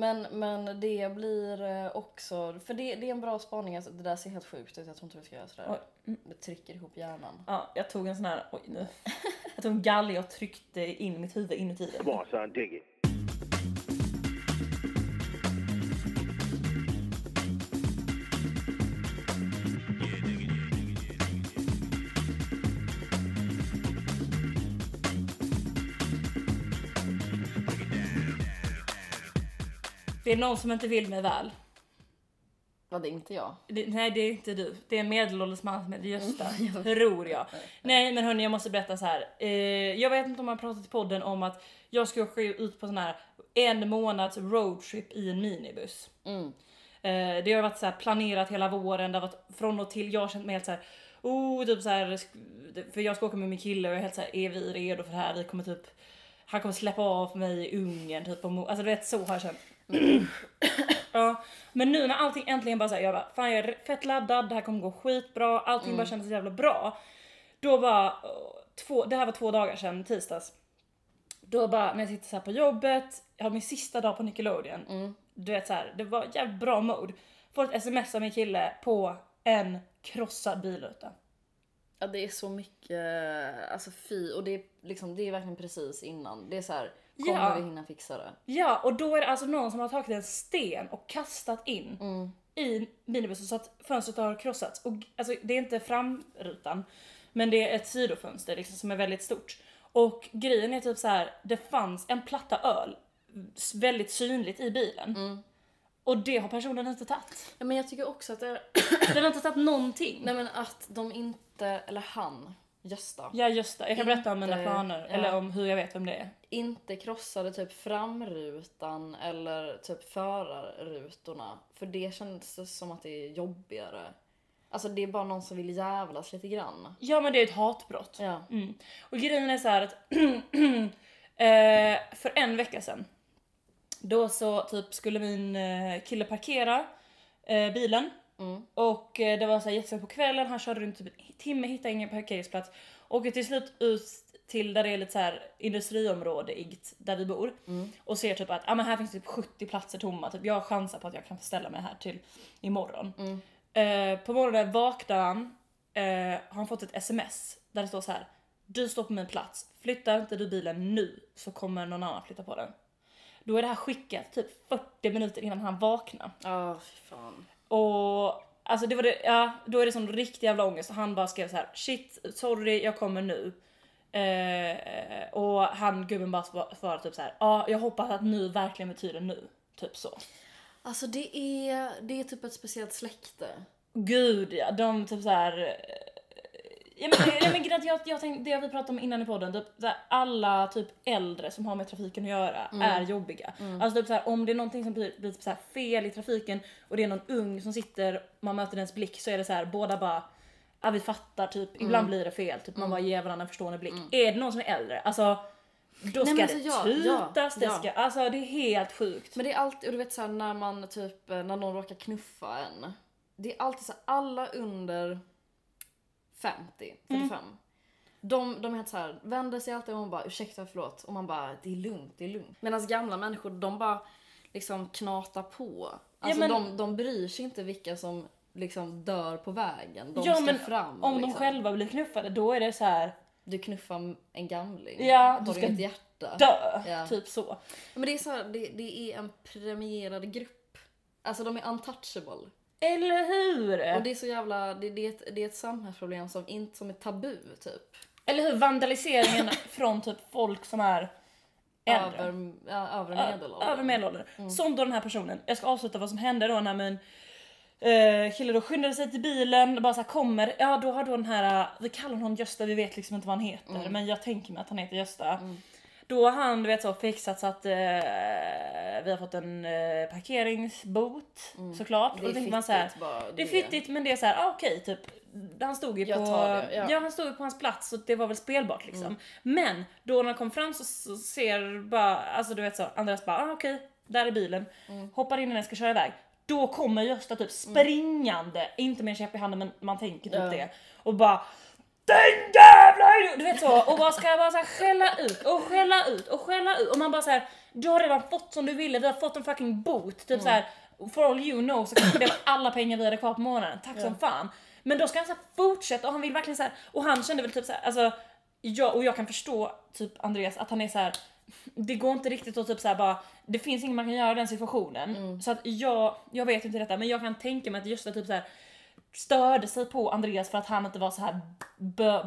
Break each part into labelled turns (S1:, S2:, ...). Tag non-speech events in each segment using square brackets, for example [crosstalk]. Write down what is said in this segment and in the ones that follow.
S1: Men, men det blir eh, också, för det, det är en bra spaning, alltså, det där ser helt sjukt ut, jag tror inte vi ska göra sådär.
S2: Oj, mm.
S1: Det trycker ihop hjärnan.
S2: Ja, jag tog en sån här, oj nu. Jag tog en galge och tryckte in mitt huvud inuti den.
S3: Come on, son, dig it.
S2: Det är någon som inte vill mig väl.
S1: Vad det är inte jag.
S2: Det, nej, det är inte du. Det är en medelålders man som heter Gösta, tror [laughs] jag. Nej, men hörni, jag måste berätta så här. Eh, jag vet inte om man har pratat i podden om att jag ska åka ut på sån här en månads roadtrip i en minibuss.
S1: Mm.
S2: Eh, det har varit så här planerat hela våren, det har varit från och till. Jag har känt mig helt så här, oh, typ så här, för jag ska åka med min kille och jag är helt så här, är vi redo för det här? Vi kommer typ, han kommer släppa av mig i Ungern typ. Alltså du vet, så har jag känt. Ja, men nu när allting äntligen bara såhär, jag bara, fan jag är fett laddad, det här kommer gå skitbra, allting bara kändes så jävla bra. Då bara, två, det här var två dagar sedan, tisdags. Då bara, när jag sitter så här på jobbet, jag har min sista dag på Nickelodeon. Du vet så här, det var jävligt bra mode. Får ett sms av min kille på en krossad bilruta.
S1: Ja det är så mycket, alltså fy, och det är liksom, det är verkligen precis innan. Det är så här, kommer
S2: Ja.
S1: vi hinna fixa det?
S2: Ja, och då är det alltså någon som har tagit en sten och kastat in
S1: Mm.
S2: i minibussen så att fönstret har krossats. Och alltså, det är inte framrutan, men det är ett sidofönster liksom, som är väldigt stort. Och grejen är typ så här, det fanns en platta öl väldigt synligt i bilen.
S1: Mm.
S2: Och det har personen inte tagit.
S1: Ja men jag tycker också att det
S2: Den har inte tagit någonting.
S1: nej men att de inte, eller han, Gösta,
S2: Ja det, jag kan berätta om mina
S1: Inte-
S2: planer,
S1: ja.
S2: eller om hur jag vet vem det är.
S1: inte krossade typ framrutan eller typ förarrutorna. För det känns det som att det är jobbigare. Alltså det är bara någon som vill jävlas lite grann.
S2: Ja men det är ett hatbrott.
S1: Ja.
S2: Mm. Och grejen är så här att [clears throat] eh, för en vecka sedan då så typ skulle min eh, kille parkera eh, bilen
S1: Mm.
S2: och eh, det var så här jättesent på kvällen, han körde runt typ en timme, hittade ingen parkeringsplats. Åker till slut ut till där det är lite så här industriområdeigt där vi bor
S1: Mm.
S2: och ser typ att ah, men här finns typ 70 platser tomma. Typ, jag chansar på att jag kan ställa mig här till imorgon.
S1: Mm.
S2: Eh, på morgonen vaknar han, eh, har han fått ett sms där det står så här. Du står på min plats, flyttar inte du bilen nu så kommer någon annan flytta på den. Då är det här skickat typ 40 minuter innan han vaknar.
S1: Ja, fy fan.
S2: Och alltså det var det, ja, då är det sån riktig jävla ångest och han bara skrev så här: shit, sorry, jag kommer nu. Eh, och han, gubben bara sva- svarade typ så här: ja, jag hoppas att nu verkligen betyder nu. Typ så.
S1: Alltså det är, det är typ ett speciellt släkte.
S2: Gud ja, de typ så här. Ja, men, ja, men, jag, jag tänkte, det vi pratade om innan i podden, typ, så här, alla typ äldre som har med trafiken att göra är jobbiga. Alltså typ så här, om det är någonting som blir, blir typ så här, fel i trafiken och det är någon ung som sitter, man möter dens blick så är det så här, båda bara Ja vi fattar typ, ibland blir det fel, typ man bara ger varandra en förstående blick. Är det någon som är äldre, alltså då ska det
S1: alltså, ja,
S2: tutas,
S1: ja,
S2: det
S1: ja.
S2: ska, alltså det är helt sjukt.
S1: Men det är alltid, och du vet såhär när man typ, eh, när någon råkar knuffa en. Det är alltid så alla under 50, 45. De, de är helt så här, vänder sig alltid om och bara ursäkta förlåt och man bara det är lugnt, det är lugnt. Medan gamla människor de bara liksom knatar på. Alltså
S2: men-
S1: de, de bryr sig inte vilka som liksom dör på vägen. De
S2: ja
S1: ska
S2: men
S1: fram.
S2: om de
S1: liksom.
S2: själva blir knuffade då är det så här
S1: Du knuffar en gamling.
S2: Ja, du ska
S1: inget hjärta.
S2: dö,
S1: Ja.
S2: typ så.
S1: Men det är så här, det, det är en premierad grupp. Alltså de är untouchable.
S2: Eller hur?
S1: Och det är så jävla, det, det, är ett, det är ett samhällsproblem som inte som är tabu typ.
S2: Eller hur? Vandaliseringen [laughs] från typ folk som är äldre.
S1: Över, ja, över
S2: Ö-
S1: medelåldern.
S2: Över medelåldern. Som då den här personen. Jag ska avsluta vad som hände då när min eh, kille då skyndade sig till bilen, bara så här kommer, ja då har då den här, vi kallar honom Gösta, vi vet liksom inte vad han heter men jag tänker mig att han heter Gösta. Då har han du vet så fixat så att eh, vi har fått en eh, parkeringsbot såklart.
S1: Det
S2: och då
S1: är
S2: tänker man så här,
S1: bara.
S2: det är fittigt men det är så här, ah, okej typ. Han stod ju
S1: Jag
S2: på,
S1: det, ja.
S2: ja. han stod ju på hans plats så det var väl spelbart liksom. Men då när han kom fram så, så ser bara, alltså du vet så, Andreas bara, ah, okej, där är bilen. Hoppar in när den ska köra iväg. Då kommer Gösta typ springande, inte med en käpp i handen men man tänker typ
S1: Ja.
S2: det. Och bara Den jävla! Du vet så, och bara ska bara så här skälla ut och skälla ut och skälla ut och man bara så här, du har redan fått som du ville, vi har fått en fucking bot, typ
S1: Mm.
S2: så här. For all you know så kanske det var alla pengar vi hade kvar på månaden, tack som fan. Men då ska han så här fortsätta och han vill verkligen så här, och han kände väl typ så här, alltså jag, och jag kan förstå typ Andreas att han är så här. det går inte riktigt att typ så här bara, det finns inget man kan göra i den situationen.
S1: Mm.
S2: Så att jag, jag vet inte detta men jag kan tänka mig att Gösta typ så här störde sig på Andreas för att han inte var så här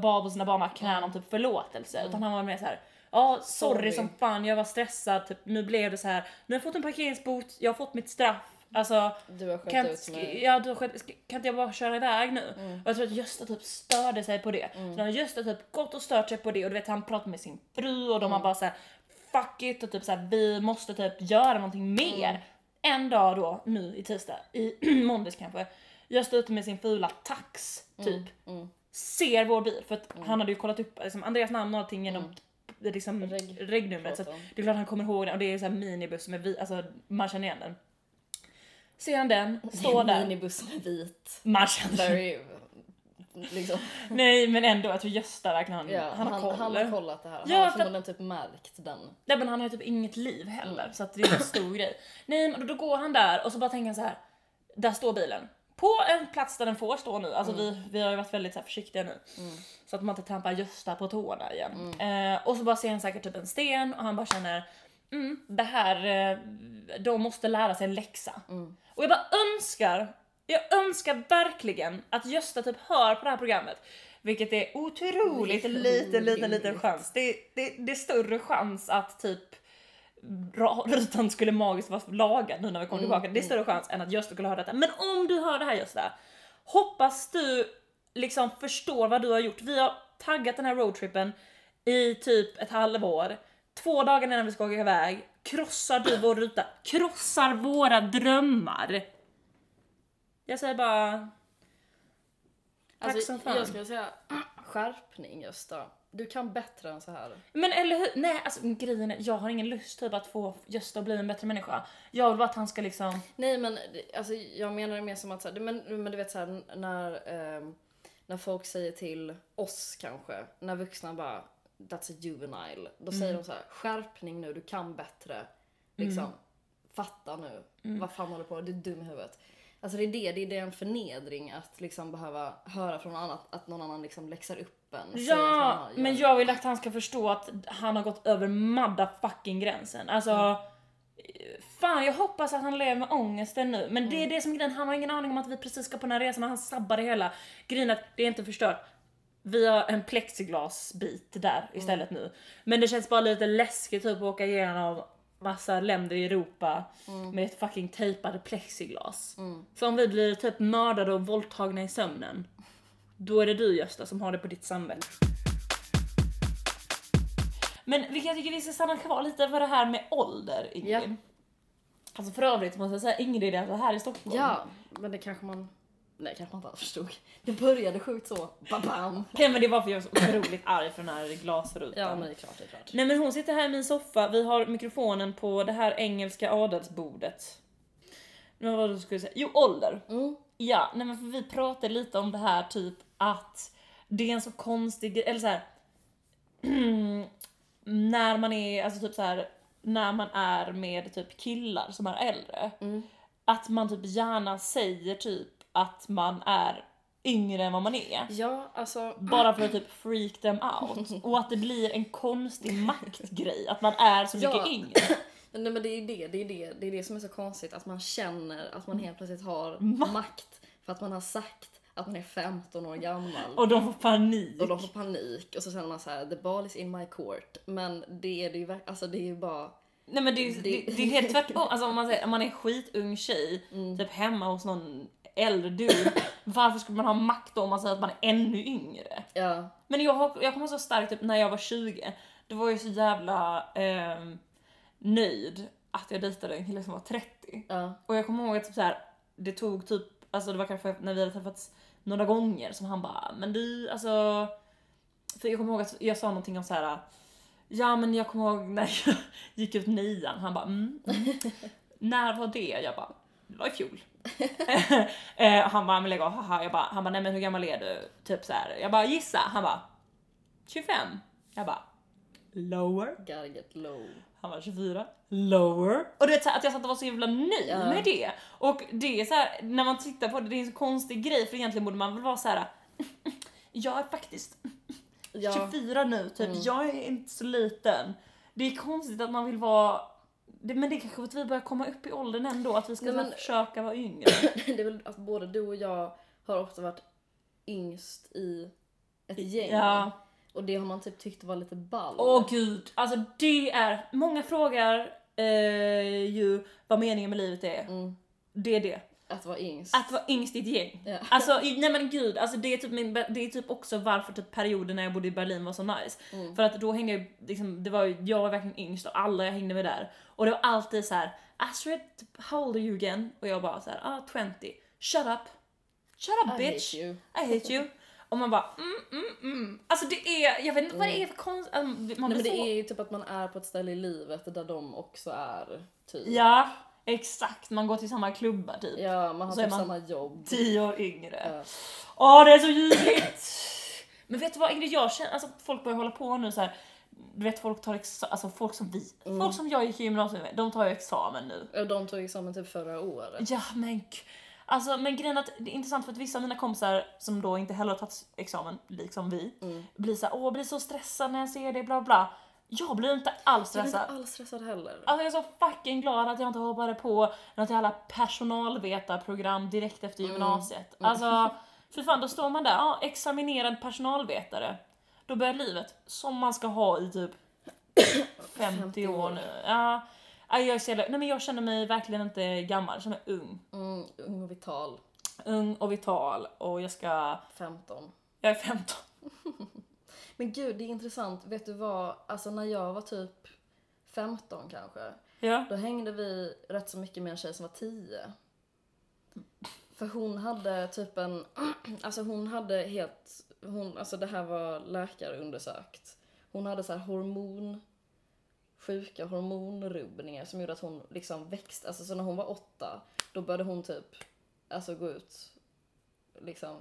S2: bad på sina barma knän om typ förlåtelse utan han var mer så här. Ja, sorry,
S1: Sorry.
S2: som fan, jag var stressad, typ, nu blev det så här. Nu har jag fått en parkeringsbot, jag har fått mitt straff. Alltså,
S1: Du har
S2: kan,
S1: ut mig.
S2: ja, du har ska- kan inte jag bara köra iväg nu?
S1: Mm.
S2: Och jag tror att Gösta typ störde sig på det. Så när Gösta typ gått och stört sig på det och du vet han pratade med sin fru och de
S1: Mm.
S2: har bara så här fuck it och typ så här, vi måste typ göra någonting mer.
S1: Mm.
S2: En dag då, nu i tisdag, i [clears throat] måndags kanske, Gösta ute med sin fula tax typ.
S1: Mm.
S2: Ser vår bil för att han hade ju kollat upp liksom, Andreas namn och allting genom liksom,
S1: Reg-
S2: regnumret. Så att det är klart han kommer ihåg den och det är så här minibuss med vi, alltså man känner igen den. Ser han den, står där.
S1: Minibuss med vit.
S2: Man känner
S1: liksom. [laughs]
S2: Nej men ändå, jag tror Gösta verkligen han,
S1: Ja,
S2: han har koll.
S1: han har kollat det här. Han
S2: Ja,
S1: har
S2: för-
S1: förmodligen typ märkt den.
S2: Nej men han har ju typ inget liv heller
S1: Mm.
S2: så att det är en stor grej. Nej men då, då går han där och så bara tänker han så här. där står bilen. På en plats där den får stå nu, alltså vi, vi har ju varit väldigt så här försiktiga nu.
S1: Mm.
S2: Så att man inte trampar Gösta på tårna igen. Eh, och så bara ser han säkert typ en sten och han bara känner mm, det här, eh, de måste lära sig en läxa.
S1: Mm.
S2: Och jag bara önskar, jag önskar verkligen att Gösta typ hör på det här programmet. Vilket är otroligt liten, liten, liten chans. Det, det, det är större chans att typ rutan [laughs] skulle magiskt vara lagad nu när vi kommer
S1: Mm,
S2: tillbaka. Det är större chans än att Gösta skulle höra detta. Men om du hör det här Gösta, hoppas du liksom förstår vad du har gjort. Vi har taggat den här roadtrippen i typ ett halvår. Två dagar innan vi ska åka iväg krossar du vår ruta, krossar våra drömmar. Jag säger bara... Tack
S1: Alltså,
S2: som fan.
S1: Jag skulle säga [clears throat] skärpning Gösta. Du kan bättre än så här.
S2: Men eller hur? Nej alltså grejen är, jag har ingen lust typ att få Gösta att bli en bättre människa. Jag vill bara att han ska liksom...
S1: Nej men alltså, jag menar det mer som att så här, men, men du vet så här, när, ehm, när folk säger till oss kanske, när vuxna bara That's a juvenile. Då
S2: Mm.
S1: säger de så här: skärpning nu, du kan bättre. Liksom, fatta nu.
S2: Mm.
S1: Vad fan håller du på med? Du är dum i huvudet. Alltså det är det, det är en förnedring att liksom behöva höra från någon annan att någon annan liksom läxar upp en. och säger att man
S2: Ja, men jag vill att han ska förstå att han har gått över motherfucking gränsen. Alltså... Fan jag hoppas att han lever med ångesten nu. Men det är det som är grejen, han har ingen aning om att vi precis ska på den här resan och han sabbar det hela. Grejen att det är inte förstört. Vi har en plexiglasbit där istället nu. Men det känns bara lite läskigt typ att åka igenom massa länder i Europa med ett fucking tejpade plexiglas. Så om vi blir typ mördade och våldtagna i sömnen, då är det du Gösta som har det på ditt samvete. Men vilket jag tycker vi ska stanna kvar lite för det här med ålder Ingrid.
S1: Ja.
S2: Alltså för övrigt måste jag säga Ingrid är alltså här i Stockholm.
S1: Ja, men det kanske man... Nej, kanske man inte alls förstod. Det började sjukt så. Bam!
S2: Nej men det var för jag var så otroligt arg för den här glasrutan.
S1: Ja, men det är klart, det är klart.
S2: Nej men hon sitter här i min soffa, vi har mikrofonen på det här engelska adelsbordet. Men vad skulle jag säga? Jo, ålder.
S1: Mm.
S2: Ja, nej men för vi pratade lite om det här typ att det är en så konstig eller så här. [clears throat] när man är, alltså typ så här när man är med typ killar som är äldre.
S1: Mm.
S2: Att man typ gärna säger typ att man är yngre än vad man är.
S1: Ja, alltså...
S2: Bara för att typ freak them out. [laughs] Och att det blir en konstig maktgrej, att man är så mycket
S1: Ja.
S2: yngre. [clears throat]
S1: Nej men det är det, det är det, det är det som är så konstigt. Att man känner att man helt plötsligt har
S2: Ma-
S1: makt. För att man har sagt att man är 15 år gammal.
S2: Och de får panik.
S1: Och de får panik och så känner man så här: the ball is in my court. Men det är det ju verk- alltså det är ju bara...
S2: Nej men det, är- det,
S1: Det-
S2: det är helt tvärtom, alltså om man säger om man är skitung tjej,
S1: Mm.
S2: typ hemma hos någon äldre dude, [laughs] varför skulle man ha makt då om man säger att man är ännu yngre?
S1: Ja.
S2: Men jag, har- jag kommer så starkt typ när jag var 20, då var jag så jävla ehm, nöjd att jag dejtade en kille som var 30.
S1: Ja.
S2: Och jag kommer ihåg att typ så här, det tog typ, alltså det var kanske när vi hade träffats några gånger som han bara, men du alltså. För jag kommer ihåg att jag sa någonting om så här. Ja men jag kommer ihåg när [laughs] jag gick ut nian, han bara mm, mm. [laughs] När var det? Jag bara, det var i fjol. [laughs] eh, han bara, men lägg av, haha. Jag bara, han bara, nej men hur gammal är du? Typ så här. Jag bara, gissa. Han bara, 25. Jag bara, lower.
S1: Gotta get low.
S2: Han var 24. Lower. Och du vet så här, att jag satt och var så jävla nöjd
S1: Ja.
S2: med det. Och det är så här, när man tittar på det, det är en så konstig grej för egentligen borde man väl vara så här. [laughs] Jag är faktiskt
S1: Ja,
S2: 24 nu, typ.
S1: Mm.
S2: Jag är inte så liten. Det är konstigt att man vill vara det, men det är kanske att vi börjar komma upp i åldern ändå, att vi ska
S1: Nej, men-
S2: försöka vara yngre. [clears throat]
S1: det är väl att både du och jag har ofta varit yngst i ett gäng.
S2: Ja.
S1: Och det har man typ tyckt var lite ball.
S2: Åh gud, alltså det är, många frågar eh, ju vad meningen med livet är.
S1: Mm,
S2: Det är det.
S1: att vara yngst.
S2: Att vara yngst i ett gäng.
S1: Ja. [laughs]
S2: Alltså nej men gud, alltså det, är typ min, det är typ också varför typ perioden när jag bodde i Berlin var så nice.
S1: Mm.
S2: För att då hängde jag, liksom, det var ju, jag var verkligen yngst och alla jag hängde med där. Och det var alltid så här: Astrid, how old are you again? Och jag bara så här, ah 20. Shut up. Shut up
S1: I
S2: bitch.
S1: hate.
S2: I hate you. [laughs] Och man bara mm, mm, mm. Alltså det är, jag vet inte vad det är för konst... alltså, Man
S1: Nej, men det
S2: så...
S1: är ju typ att man är på ett ställe i livet där de också är. Typ.
S2: Ja, exakt. Man går till samma klubbar typ.
S1: Ja, man har typ samma jobb.
S2: Tio år yngre.
S1: Ja.
S2: Åh det är så ljuvligt! Men vet du vad Ingrid, jag känner, alltså folk börjar hålla på nu så här. Du vet folk tar examen, alltså folk som vi,
S1: Mm.
S2: folk som jag gick i gymnasiet med, de tar ju examen nu.
S1: Och de tog examen typ förra året.
S2: Ja men g- Alltså men grejen att det är intressant för att vissa av mina kompisar som då inte heller har tagit examen, liksom vi,
S1: Mm.
S2: blir såhär åh jag blir så stressad när jag ser det bla bla. Jag blir inte alls
S1: Jag är inte
S2: stressad.
S1: alls stressad heller.
S2: Alltså jag är så fucking glad att jag inte hoppade på något jävla personalvetarprogram direkt efter
S1: Mm.
S2: gymnasiet. Alltså, för fan då står man där, ja, examinerad personalvetare. Då börjar livet som man ska ha i typ [coughs] 50,
S1: 50
S2: år
S1: år.
S2: nu. Ja, ja, jag, är så jävla- nej, men jag känner mig verkligen inte gammal, jag känner mig ung.
S1: Mm, ung och vital.
S2: Ung och vital och jag ska,
S1: 15.
S2: jag är 15. [laughs]
S1: Men gud, det är intressant. Vet du vad? Alltså när jag var typ 15 kanske.
S2: Ja.
S1: Då hängde vi rätt så mycket med en tjej som var 10. För hon hade typ en, [clears throat] alltså hon hade helt, hon, alltså det här var läkarundersökt. Hon hade så här hormon, sjuka hormonrubbningar som gjorde att hon liksom växte, alltså så när hon var åtta, då började hon typ, alltså gå ut, liksom,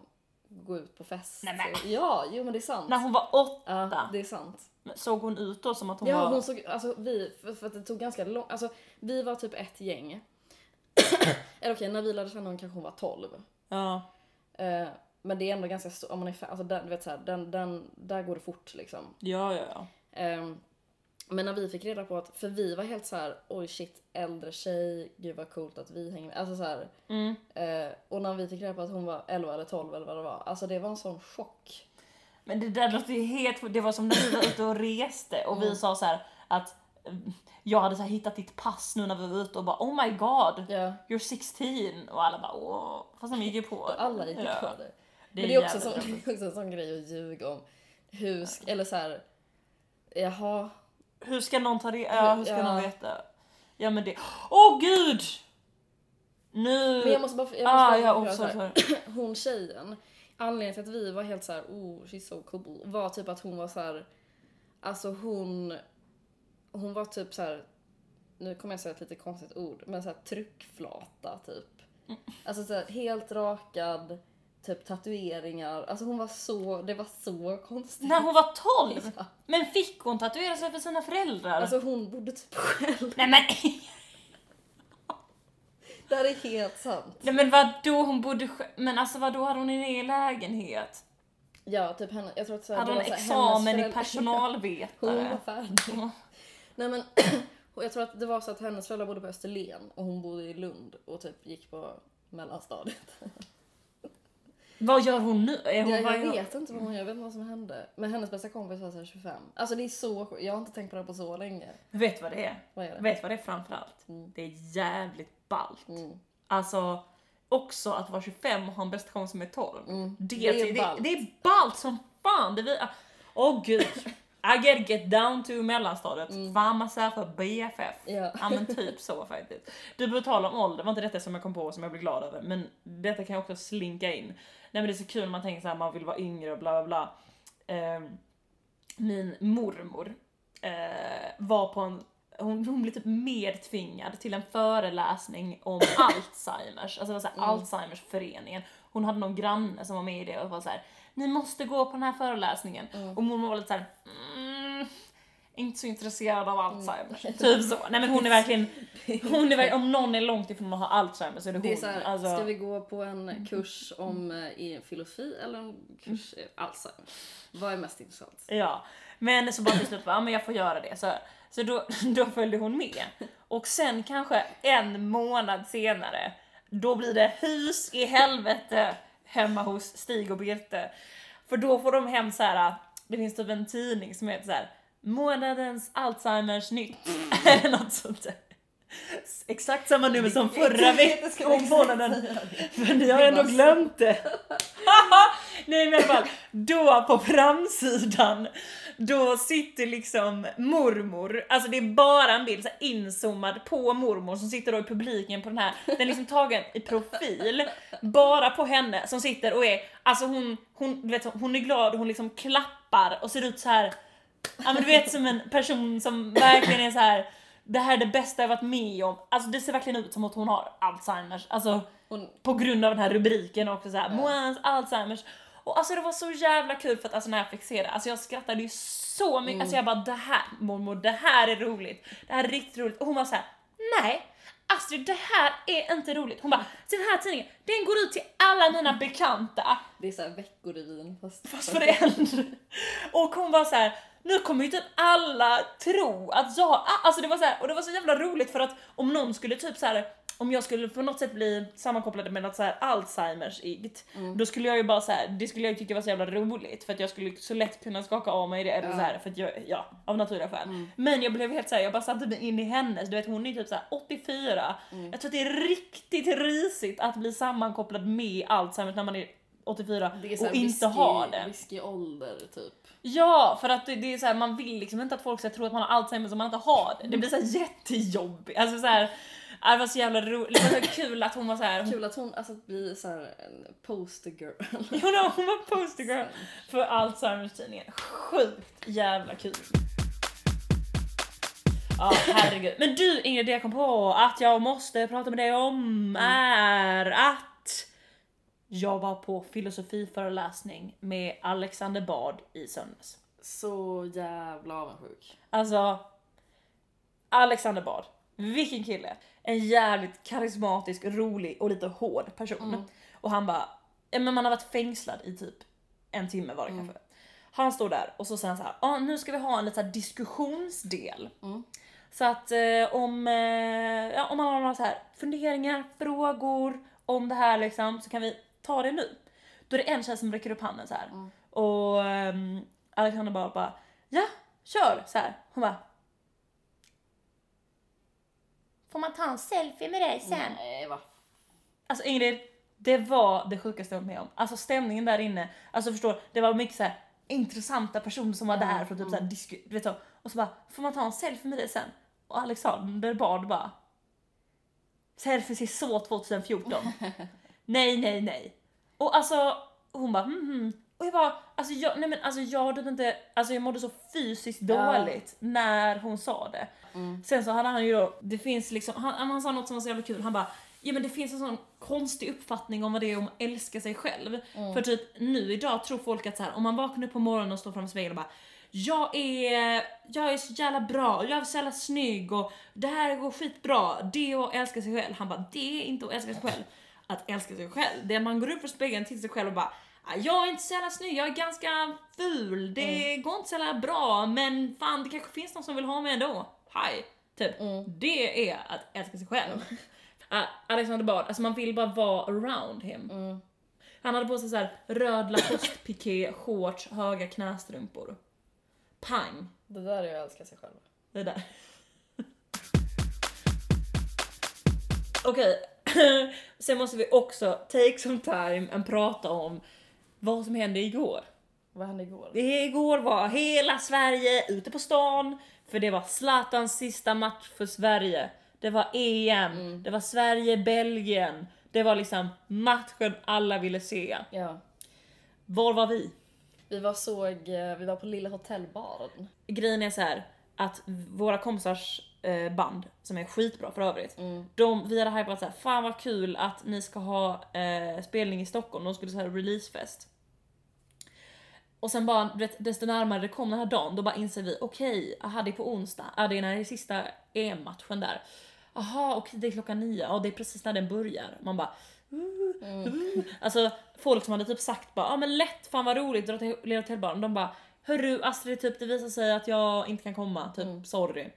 S1: gå ut på fest.
S2: Nej, men.
S1: Ja, jo men det är sant.
S2: När hon var åtta,
S1: Ja, det är sant.
S2: såg hon ut då som att hon
S1: Ja,
S2: var...
S1: hon såg, alltså vi, för, för att det tog ganska lång, alltså vi var typ ett gäng. [clears throat] Eller okej, när vi lärde känna hon kanske hon var 12.
S2: Ja.
S1: Eh, men det är ändå ganska stort, om man är fa- alltså den, du vet såhär, den, den, där går det fort liksom.
S2: Ja, ja, ja.
S1: Ehm, men när vi fick reda på att, för vi var helt så här: oj shit, äldre tjej, gud vad coolt att vi hänger med. Alltså så här,
S2: Mm.
S1: eh, och när vi fick reda på att hon var 11 eller 12 eller vad det var, alltså det var en sån chock.
S2: Men det där låter ju helt... Det var som när vi var ute och reste och vi
S1: Mm.
S2: sa så här att mm, jag hade så hittat ditt pass nu när vi var ute och bara oh my god,
S1: Ja,
S2: you're 16 och alla bara åh. Fast de gick ju på det.
S1: alla gick
S2: Ja.
S1: på det.
S2: Det
S1: Men det är, också så,
S2: roligt. [laughs]
S1: det är också en sån grej att ljuga om. Hur, sk- eller så här, jaha,
S2: Hur ska någon ta det? Ja, hur ska
S1: Ja.
S2: någon veta? Ja men det... Åh gud! Nu...
S1: Men jag måste bara, jag måste
S2: ah,
S1: bara
S2: ja, oh, sorry, sorry. [clears throat]
S1: Hon tjejen, anledningen till att vi var helt så här, oh she's so cool, var typ att hon var så här, alltså hon, hon var typ så här, nu kommer jag säga ett lite konstigt ord, men så här tryckflata typ. Alltså så här, helt rakad, typ tatueringar, alltså hon var så, det var så konstigt.
S2: När hon var 12?
S1: Ja.
S2: Men fick hon tatuera sig för sina föräldrar?
S1: Alltså hon bodde typ själv.
S2: Nej men, [laughs]
S1: Det här är helt sant.
S2: nej men vadå hon bodde sj- Men alltså vadå hade hon en egen lägenhet?
S1: Ja, typ henne, jag tror att så här,
S2: Hade hon
S1: var så här,
S2: examen i personalvetare?
S1: Hon var färdig. Nej men, [clears throat] jag tror att det var så att hennes föräldrar bodde på Österlen och hon bodde i Lund och typ gick på mellanstadiet. [laughs]
S2: Vad gör hon nu? Är hon,
S1: Jag, jag vet inte vad hon gör, jag vet inte vad som hände. Men hennes bästa kompis var så här 25. Alltså det är så sjukt. jag har inte tänkt på det på så länge.
S2: Vet du vad det är?
S1: Vad är det?
S2: Vet du vad det är framförallt?
S1: Mm.
S2: Det är jävligt ballt.
S1: Mm.
S2: Alltså, också att vara 25 och ha en bästa kompis som är 12.
S1: Mm.
S2: Det,
S1: Det är
S2: det, det är ballt som fan! Det vi, åh gud! I get get down to mellanstadiet,
S1: Mm.
S2: find myself a BFF.
S1: Ja.
S2: Ja men typ så faktiskt. Du tal om ålder, det var inte detta som jag kom på som jag blev glad över, men detta kan jag också slinka in. Nej men det är så kul när man tänker så här, man vill vara yngre och bla bla bla. Ehm, min mormor eh, var på en hon, hon blev typ medtvingad till en föreläsning om [coughs] Alzheimers, alltså det var så här
S1: Mm.
S2: Alzheimers-föreningen. Hon hade någon granne som var med i det och var så här: ni måste gå på den här föreläsningen.
S1: Mm.
S2: Och mormor var lite såhär, mm, inte så intresserad av Alzheimers. Typ så. Nej men hon är verkligen, hon är om någon är långt ifrån att ha Alzheimer så är det hon.
S1: Det är så här,
S2: alltså,
S1: ska vi gå på en kurs [laughs] om eh, i filosofi eller en kurs i Alzheimer? Vad är mest intressant?
S2: Ja, men så bara till slut bara, ja men jag får göra det. Så, så då, [laughs] då följde hon med. Och sen kanske en månad senare, då blir det hus i helvete hemma hos Stig och Birte. För då får de hem så här. det finns typ en tidning som heter så här månadens Alzheimers nytt. [laughs] Eller något sånt där. Exakt samma nummer som förra veckan månaden. För ni har ändå glömt det. [laughs] Nej men i alla fall, då på framsidan, då sitter liksom mormor, alltså det är bara en bild så här inzoomad på mormor som sitter då i publiken på den här, den är liksom tagen i profil, bara på henne som sitter och är, alltså hon, hon, vet, hon är glad, hon liksom klappar och ser ut så här. ja men du vet som en person som verkligen är så här. det här är det bästa jag varit med om. Alltså det ser verkligen ut som att hon har Alzheimers. Alltså
S1: Hon,
S2: på grund av den här rubriken också såhär, Moans Alzheimers. Och alltså det var så jävla kul för att alltså när jag fick se det, alltså jag skrattade ju så mycket, alltså jag bara det här mormor, det här är roligt, det här är riktigt roligt. Och hon var så här: nej Astrid det här är inte roligt. Hon bara, den här tidningen, den går ut till alla mina bekanta.
S1: det är såhär Veckorevyn fast,
S2: Fast för äldre. Och hon var så här. nu kommer ju typ alla tro att jag, alltså det var så här, och det var så jävla roligt för att om någon skulle typ så här om jag skulle på något sätt bli sammankopplad med något så här Alzheimers-igt, då skulle jag ju bara så här, det skulle jag tycka var så jävla roligt för att jag skulle så lätt kunna skaka av mig det eller
S1: Ja.
S2: så här, för att jag, ja, av naturliga skäl. Men jag blev helt så här, jag bara satte mig in i hennes, du vet hon är typ så här 84. Jag tror att det är riktigt risigt att bli sammankopplad med Alzheimers när man är 84
S1: Det är så
S2: och inte
S1: whisky-
S2: ha det.
S1: Whisky-ålder typ.
S2: Ja, för att det, det är så här, man vill liksom inte att folk ska tro att man har Alzheimer om man inte har det. Det blir så här jättejobbigt. Alltså så här, det var så jävla roligt, så kul att hon var så här.
S1: Kul att hon alltså blir så här en poster girl. [laughs]
S2: hon, var- hon var poster girl för Alzheimers tidningen. Sjukt jävla kul. Ja, herregud. Men du Ingrid, det jag kom på att jag måste prata med dig om är att jag var på filosofiföreläsning med Alexander Bard i söndags.
S1: Så jävla avundsjuk.
S2: Alltså, Alexander Bard. Vilken kille! En jävligt karismatisk, rolig och lite hård person.
S1: Mm.
S2: Och han bara, men man har varit fängslad i typ en timme var det
S1: Mm.
S2: kanske. Han står där och så säger han så här, ah, nu ska vi ha en liten diskussionsdel.
S1: Mm.
S2: Så att eh, om, eh, ja, om man har några så här funderingar, frågor om det här liksom, så kan vi ta det nu. Då är det en tjej som räcker upp handen så här.
S1: Mm.
S2: Och ehm, Alexander bara, bara ja, kör så här. Hon bara Får man ta en selfie med dig sen?
S1: Nej va?
S2: Alltså Ingrid, det var det sjukaste jag varit med om. Alltså stämningen där inne, alltså förstår, det var mycket så här intressanta personer som var
S1: Ja,
S2: där för att typ så här, disku, du vet så. Och så bara, får man ta en selfie med dig sen? Och Alexander bad bara Selfies är så 2014. [laughs] nej, nej, nej. Och alltså, hon bara mhm. Och jag bara, alltså jag, nej men alltså jag hade inte, alltså jag mådde så fysiskt
S1: Ja.
S2: dåligt när hon sa det.
S1: Mm.
S2: Sen så hade han ju då, det finns liksom, han, han sa något som var så jävla kul, han bara Ja men det finns en sån konstig uppfattning om vad det är om att älska sig själv.
S1: Mm.
S2: För typ nu idag tror folk att så här, om man vaknar upp på morgonen och står framför spegeln och bara jag är, jag är så jävla bra, jag är så jävla snygg och det här går skitbra. Det är att älska sig själv. Han bara, det är inte att älska sig själv. Att älska sig själv, det är att man går upp för spegeln till sig själv och bara "Ah, jag är inte så jävla snygg, jag är ganska ful, det går inte så jävla bra men fan det kanske finns någon som vill ha mig ändå. Hej! Typ.
S1: Mm.
S2: Det är att älska sig själv. [laughs] Ah, Alexander Bard, alltså man vill bara vara around him.
S1: Mm.
S2: Han hade på sig så här röd Lacoste-piké, shorts, höga knästrumpor. Pang!
S1: Det där är att älska sig själv.
S2: Det där. [laughs] Okej, [clears throat] sen måste vi också take some time and prata om vad som hände igår.
S1: Vad hände igår?
S2: Det igår var hela Sverige ute på stan, för det var Zlatans sista match för Sverige. Det var EM, det var Sverige-Belgien, det var liksom matchen alla ville se.
S1: Ja.
S2: Var var vi?
S1: Vi var såg, eh, vi var på Lilla Hotellbaren.
S2: Grejen är så här att våra kompisars eh, band som är skitbra för övrigt.
S1: Mm.
S2: De, vi hade hypat såhär, fan vad kul att ni ska ha eh, spelning i Stockholm, de skulle säga releasefest. Och sen bara, du vet, desto närmare det kom den här dagen, då bara inser vi, okej, aha det är på onsdag, ja det är när det är sista EM-matchen där. Aha okej det är klockan nio, ja det är precis när den börjar. Man bara,
S1: Mm.
S2: Alltså folk som hade typ sagt bara, ja ah, men lätt, fan vad roligt, dra till Lilla Hotellbaren. De bara, hörru Astrid typ det visar sig att jag inte kan komma, typ
S1: Mm.
S2: sorry.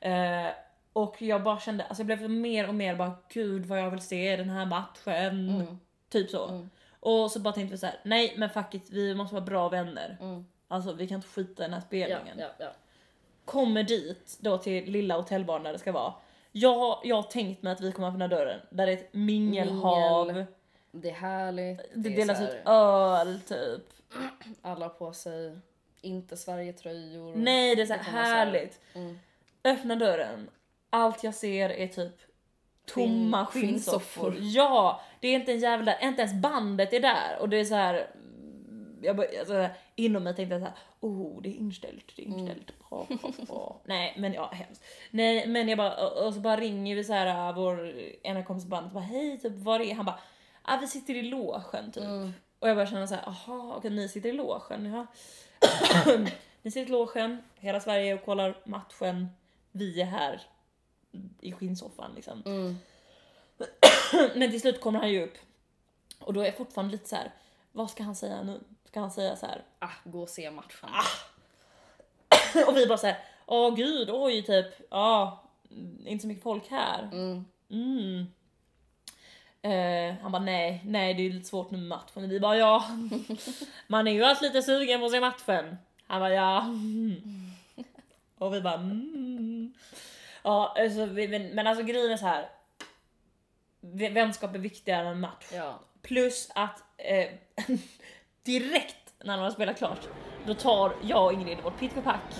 S2: Eh, och jag bara kände, alltså jag blev mer och mer bara gud vad jag vill se den här matchen.
S1: Mm.
S2: Typ så.
S1: Mm.
S2: Och så bara tänkte vi så här: nej men fuck it, vi måste vara bra vänner.
S1: Mm.
S2: Alltså vi kan inte skita i den här
S1: Ja,
S2: spelningen.
S1: ja, ja.
S2: Kommer dit då till lilla hotellbaren där det ska vara. Jag, jag har tänkt mig att vi kommer öppna dörren där det är ett mingelhav.
S1: Mingel. Det är härligt.
S2: Det
S1: är
S2: delas ut öl typ. [clears throat]
S1: Alla på sig, inte Sverige-tröjor.
S2: Nej det är så här
S1: Det kommer så här-
S2: härligt.
S1: Mm.
S2: Öppna dörren. Allt jag ser är typ tomma
S1: Skinn-
S2: skinnsoffor.
S1: skinnsoffor.
S2: Ja! Det är inte en jävla, inte ens bandet är där och det är så här. Jag bara, alltså, inom mig tänkte jag såhär, oh det är inställt, det är
S1: Mm.
S2: inställt, bra, bra, bra. Nej men ja, hemskt. Nej men jag bara, och, och så bara ringer vi så här vår ena kompis i bandet bara, hej typ var är Han bara, ah, vi sitter i logen typ.
S1: Mm.
S2: Och jag bara känner så här, aha okej ni sitter i logen, ja. [clears throat] ni sitter i logen, hela Sverige och kollar matchen. Vi är här i skinnsoffan liksom.
S1: Mm. [clears throat]
S2: Men till slut kommer han ju upp. Och då är jag fortfarande lite så här. vad ska han säga nu? Ska han säga så här?
S1: Ah, gå och se matchen. [clears throat]
S2: Och vi bara så här, åh gud, oj typ, ja, inte så mycket folk här.
S1: Mm.
S2: Mm. Eh, han bara nej, nej det är lite svårt nu med matchen. Och vi bara ja, [laughs] man är ju alltid lite sugen på att se matchen. Han bara ja. Och vi bara mm. Ja, alltså, vi, men, men alltså grejen är så här. Vänskap är viktigare än match.
S1: Ja.
S2: Plus att eh, [laughs] direkt när man har spelat klart, då tar jag och Ingrid vårt pick och pack.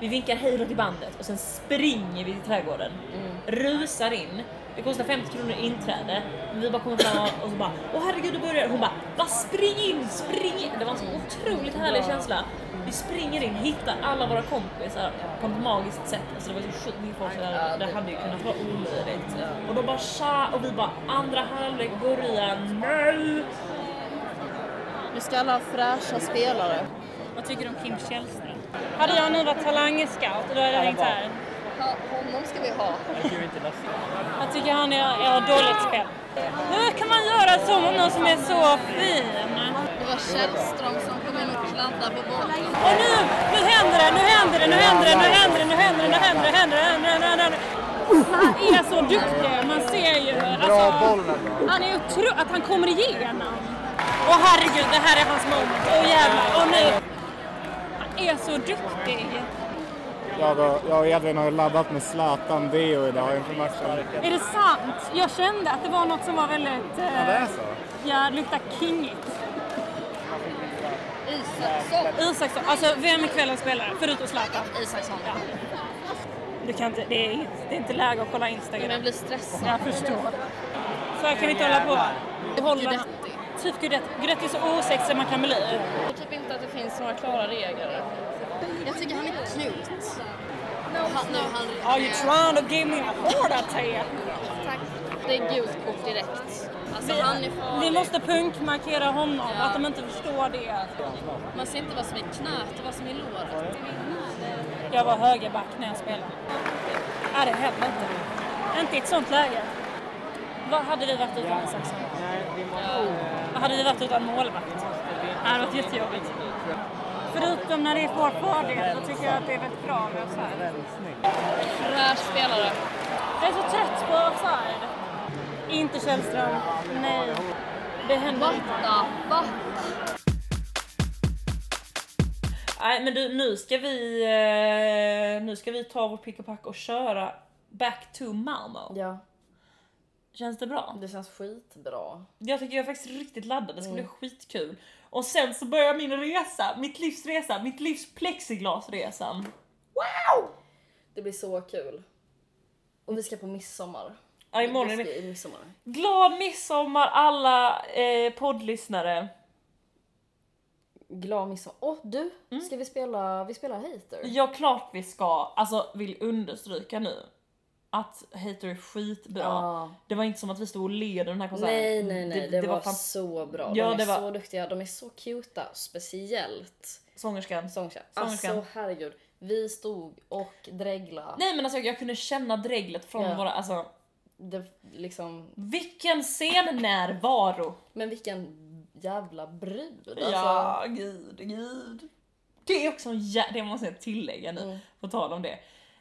S2: Vi vinkar hej då till bandet och sen springer vi till trädgården.
S1: Mm.
S2: Rusar in. Det kostar 50 kronor inträde. Men vi bara kommer fram och så bara Åh herregud, det börjar. Hon bara Va spring in, spring in. Det var en så otroligt härlig känsla. Vi springer in, hittar alla våra kompisar på ett magiskt sätt. Alltså det var så sjukt mycket folk där. Det hade ju kunnat vara omöjligt.
S1: Ja.
S2: Och då bara tja och vi bara andra halvlek börjar nu.
S3: Nu ska alla ha fräscha spelare.
S4: Vad tycker du om Kim Källström? Hade jag nu varit talangscout då hade jag tänkt här.
S3: Ha, honom ska vi ha.
S4: Jag tycker han är, är dåligt spel. Hur kan man göra så mot någon som är så fin?
S3: Det var Källström som kom in och kladdade på bollen.
S4: Och nu, nu händer det, nu händer det, nu händer det, nu händer det, nu händer det, nu händer det, händer det, händer det, nu händer det. Han är så duktig, man ser ju. Alltså, han är otro att han kommer igenom. Åh herregud, det här är hans moment. Åh jävlar, och nu. Är så duktig.
S5: Jag och, jag och Edvin har ju laddat med Zlatan Deo idag inför matchen.
S4: Är det sant? Jag kände att det var något som var väldigt...
S5: Ja, det
S4: Eh,
S5: är så?
S4: ja, luktar kingigt.
S3: Isaksson.
S4: Isaksson, alltså vem är kvällens spelare? Förutom Zlatan.
S3: Isaksson.
S4: Ja. Du kan inte, det, är, inte- det är inte läge att kolla
S3: Men
S4: Instagram.
S3: jag blir stressad.
S4: Jag förstår. Så här kan vi inte hålla på. Vi håller... Typ Guidetti. Är så osexig man kan bli.
S3: Jag typ inte att det finns några klara regler. Jag tycker han är cute. Han, nu han,
S4: Are you trying to give me a heart attack?
S3: Tack. Det är gult kort direkt. Alltså han är farlig.
S4: Vi måste punkmarkera honom, att de inte förstår det.
S3: Man ser inte vad som är knät och vad som är låret.
S4: Jag var högerback när jag spelade. Nej, det händer inte. Inte i ett sånt läge. Vad hade vi varit utan Isaksson? Vad hade vi varit utan målvakt? Det hade varit jättejobbigt. Förutom när det är vår fördel, då tycker jag att det är väldigt bra med offside.
S3: Fräsch spelare.
S4: Jag är så trött på offside. Inte Källström. Nej. Det händer
S3: What the fuck?
S2: Nej men du, nu ska vi eh, nu ska vi ta vårt pick och pack och köra back to Malmö.
S1: Ja,
S2: Känns det bra?
S1: det känns skitbra.
S2: Jag tycker jag är faktiskt riktigt laddad, det ska bli
S1: Mm.
S2: skitkul. Och sen så börjar min resa, mitt livs resa, mitt livs plexiglasresan.
S1: Det blir så kul. Och vi ska på midsommar.
S2: Ja, imorgon är
S1: midsommar.
S2: Glad midsommar alla eh, poddlyssnare.
S1: Glad midsommar. Åh du! Ska vi spela, vi spelar Hater?
S2: Ja klart vi ska, alltså vill understryka nu. Att Hater är skitbra.
S1: Ja.
S2: Det var inte som att vi stod och led den här konserten.
S1: Nej nej nej, det, var,
S2: fan
S1: så bra.
S2: Ja,
S1: de är
S2: det var-
S1: så duktiga, de är så cuta. Speciellt
S2: sångerskan.
S1: sångerskan.
S2: Sångerskan.
S1: Alltså herregud. Vi stod och dregla.
S2: Nej men alltså jag kunde känna dreglet från
S1: Ja.
S2: våra, alltså
S1: Det, liksom,
S2: vilken scennärvaro!
S1: men vilken jävla brud. Alltså.
S2: Ja, gud, gud. Det är också en jä- det måste jag tillägga nu,
S1: Mm.
S2: på tal om det.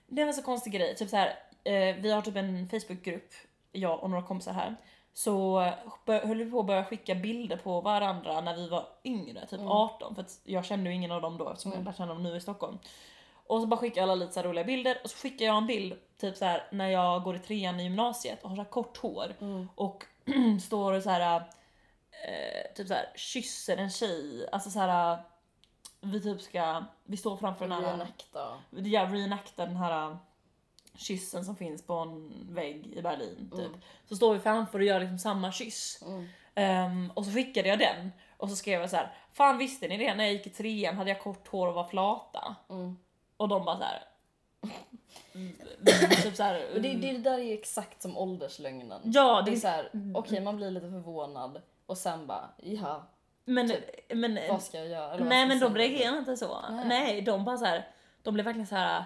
S2: Det var så konstig grej, typ så här, eh, vi har typ en Facebookgrupp, jag och några kompisar här. Så höll vi på att börja skicka bilder på varandra när vi var yngre, typ 18, för att jag kände ju ingen av dem då eftersom jag lärde känna dem nu i Stockholm. Och så bara skickade alla lite så roliga bilder och så skickade jag en bild typ så här när jag går i trean i gymnasiet och har så här kort hår och [clears throat] står och så här eh, typ så här kysser en tjej, alltså så här vi typ ska, vi står framför den här,
S1: Reenacta.
S2: ja reenacta den här kyssen som finns på en vägg i Berlin typ. Så står vi framför och gör liksom samma kyss. Ehm, och så skickade jag den och så skrev jag så här: Fan visste ni det? När jag gick i trean hade jag kort hår och var flata. Och de bara så här. mm, [laughs] typ så här,
S1: Och det, det där är exakt som ålderslögnen.
S2: Ja,
S1: Det är
S2: det,
S1: så här, okej man blir lite förvånad och sen bara, ja,
S2: men, men,
S1: vad ska jag göra?
S2: Nej men de
S1: säga?
S2: reagerar inte så.
S1: Nej.
S2: Nej, de bara så här. de blev verkligen så här.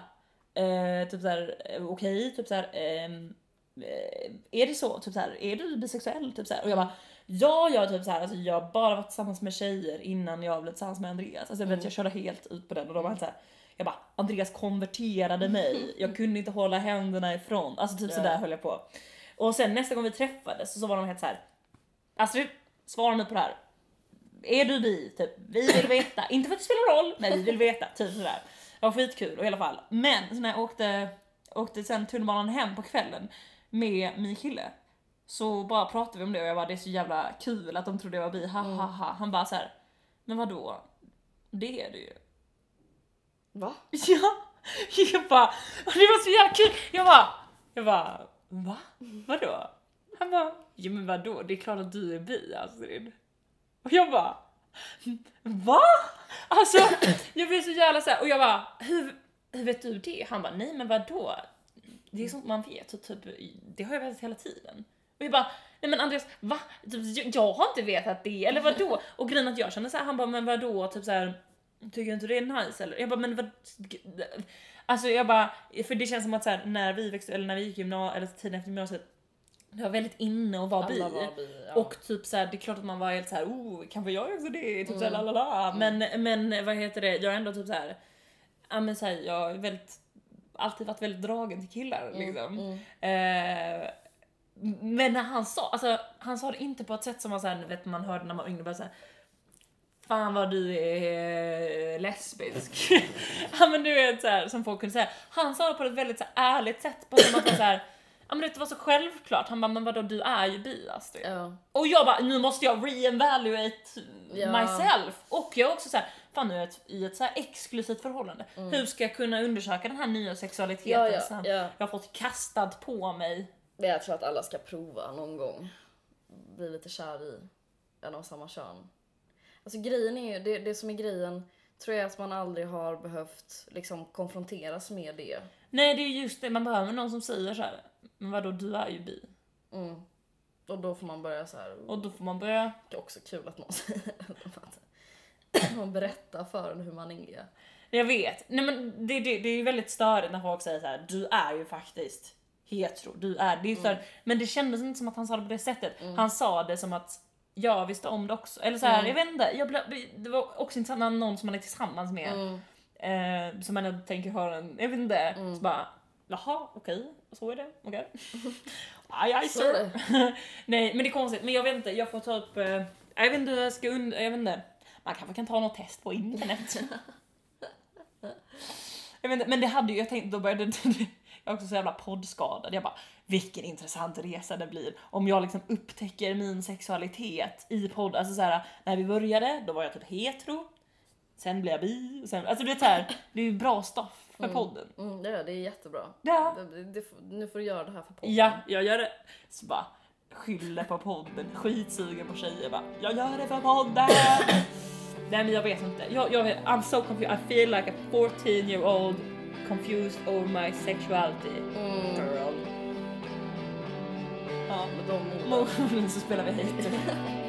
S2: Eh, typ så här, eh, okej, typ så här. ehm, eh, är det så? Typ så här, är du bisexuell? Typ så här. Och jag bara, ja, jag typ så här, alltså, jag har bara varit tillsammans med tjejer innan jag blev tillsammans med Andreas. Alltså, jag, vet, jag körde helt ut på den och de var helt så här. Jag bara, Andreas konverterade mig. [laughs] Jag kunde inte hålla händerna ifrån. Alltså typ
S1: Ja.
S2: sådär höll jag på. Och sen nästa gång vi träffades så var de helt så här. Astrid, svara nu på det här. Är du bi? Typ, vi vill veta. Inte för att det spelar roll, men vi vill veta. Typ sådär. Det var skitkul och i alla fall. Men så när jag åkte, åkte sen tunnelbanan hem på kvällen med min kille så bara pratade vi om det och jag bara det är så jävla kul att de trodde jag var bi, ha ha ha. Han bara så här. men vadå? Det är du ju.
S1: Va? [laughs]
S2: Ja, jag bara, det var så jävla kul. Jag bara, jag bara, va? Vadå? Han bara, ja men vadå? Det är klart att du är bi Astrid. Och jag bara, va? Alltså, jag blev så jävla såhär, och jag bara, hur, hur vet du det? Han bara, nej men vadå? Det är sånt man vet, och typ, det har jag vetat hela tiden. Och jag bara, nej men Andreas, va? Typ, jag, har inte vetat det, eller vadå? Och grejen att jag kände såhär, han bara, men vadå? Typ såhär, tycker du inte det är nice eller? Jag bara, men vad? Alltså jag bara, för det känns som att så här, när vi växte, eller när vi gick gymnasiet, eller tiden efter gymnasiet, det var väldigt inne att vara bi.
S1: Var bi, ja.
S2: Och typ så här, det är klart att man var helt så här, oh, kanske jag också det? Typ
S1: Mm.
S2: så här, lalala. Men, men vad heter det, jag är ändå typ så här, ja men så här, jag är väldigt, alltid varit väldigt dragen till killar
S1: Mm,
S2: liksom. Eh, men när han sa, alltså han sa det inte på ett sätt som man, så här, vet, man hörde när man var yngre, bara så här, Fan vad du är lesbisk. [laughs] ja men du vet så här, som folk kunde säga. Han sa det på ett väldigt så ärligt sätt. På som att han så här, ja men det var så självklart. Han bara, men vadå du är ju bi Astrid.
S1: Ja.
S2: Och jag bara, nu måste jag re-evaluate
S1: Ja.
S2: myself. Och jag också så här, fan nu är jag i ett så exklusivt förhållande. Hur ska jag kunna undersöka den här nya sexualiteten
S1: Mm. Ja, ja.
S2: jag har fått kastad på mig?
S1: Jag tror att alla ska prova någon gång. Bli lite kär i en av samma kön. Alltså grejen är ju, det, det som är grejen tror jag att man aldrig har behövt liksom konfronteras med det.
S2: Nej det är just det, man behöver någon som säger så här, men vadå du är ju bi.
S1: Mm. Och då får man börja så här.
S2: Och då får man börja
S1: det är också kul att någon säger [laughs] att man berättar för en hur man är.
S2: Jag vet. Nej men det, det, det är ju väldigt störigt när folk säger så här: du är ju faktiskt hetero, du är, det är störigt. Men det kändes inte som att han sa det på det sättet. Han sa det som att jag visste om det också. Eller så här, jag vet inte, jag blev, det var också intressant när någon som man är tillsammans med, eh, som man tänker höra en, jag vet inte, så bara jaha okej, så är det, okej. [laughs] Aj, aj,
S1: Så är
S2: sir. [laughs] Nej men det är konstigt, men jag vet inte, jag får ta upp, eh, jag vet inte hur jag ska und- jag vet inte. Man kanske kan ta något test på internet. [laughs] Jag vet inte, men det hade ju, jag tänkte, då började jag är också så jävla poddskadad. Jag bara, vilken intressant resa det blir om jag liksom upptäcker min sexualitet i podd. Alltså så här, när vi började, då var jag typ hetero. Sen blev jag bi. och Sen, alltså det är, så här, det är ju bra stoff för podden.
S1: Mm, det, är, det är jättebra.
S2: Ja.
S1: Det, det, nu får du göra det här för podden.
S2: Ja, jag gör det. Så bara skyller på podden, skitsugen på tjejer bara, jag gör det för podden. [laughs] Nej men jag vet inte. Jag, jag, I'm so confused. I feel like a 14 year old confused over my sexuality. Girl.
S1: Ja, de orden. [laughs]
S2: Så spelar vi hit. [laughs]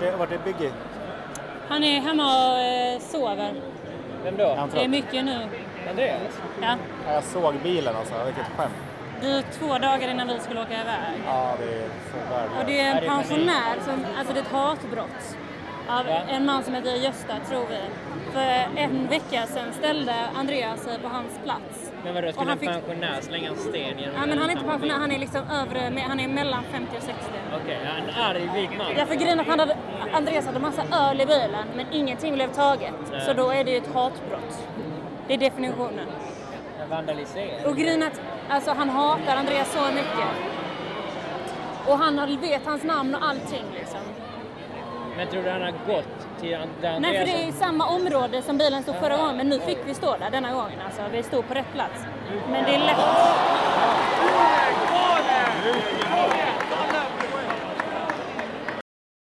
S5: Vart är, vart är Biggie?
S4: Han är hemma och eh, sover.
S6: Vem då?
S5: Han
S4: Det är mycket nu.
S6: Andreas?
S4: Ja.
S5: Ja, jag såg bilen alltså, vilket skämt.
S4: Det är två dagar innan vi skulle åka iväg.
S5: Ja, det är så värdelöst.
S4: Och det är
S6: Ja,
S4: en pensionär, som, alltså det är ett hatbrott. Av
S6: Ja.
S4: en man som heter Gösta, tror vi. För en vecka sedan ställde Andreas sig på hans plats.
S6: Men vadå,
S4: Och
S6: skulle
S4: han
S6: en
S4: fick-
S6: pensionär slänga en sten genom
S4: Ja, men han är inte pensionär, han är liksom övre, han är mellan 50 och 60.
S6: Okej, en arg vit man.
S4: Ja, för grejen är att han hade, Andreas hade massa öl i bilen men ingenting blev taget.
S6: Nej.
S4: Så då är det ju ett hatbrott. Det är definitionen.
S6: Vandalisering.
S4: Och grejen att alltså, han hatar Andreas så mycket. Och han vet hans namn och allting liksom.
S6: Men tror du han har gått till Andreas?
S4: Nej, för det är i samma område som bilen stod förra gången. Men nu fick vi stå där denna gången alltså. Vi stod på rätt plats. Men det är lätt...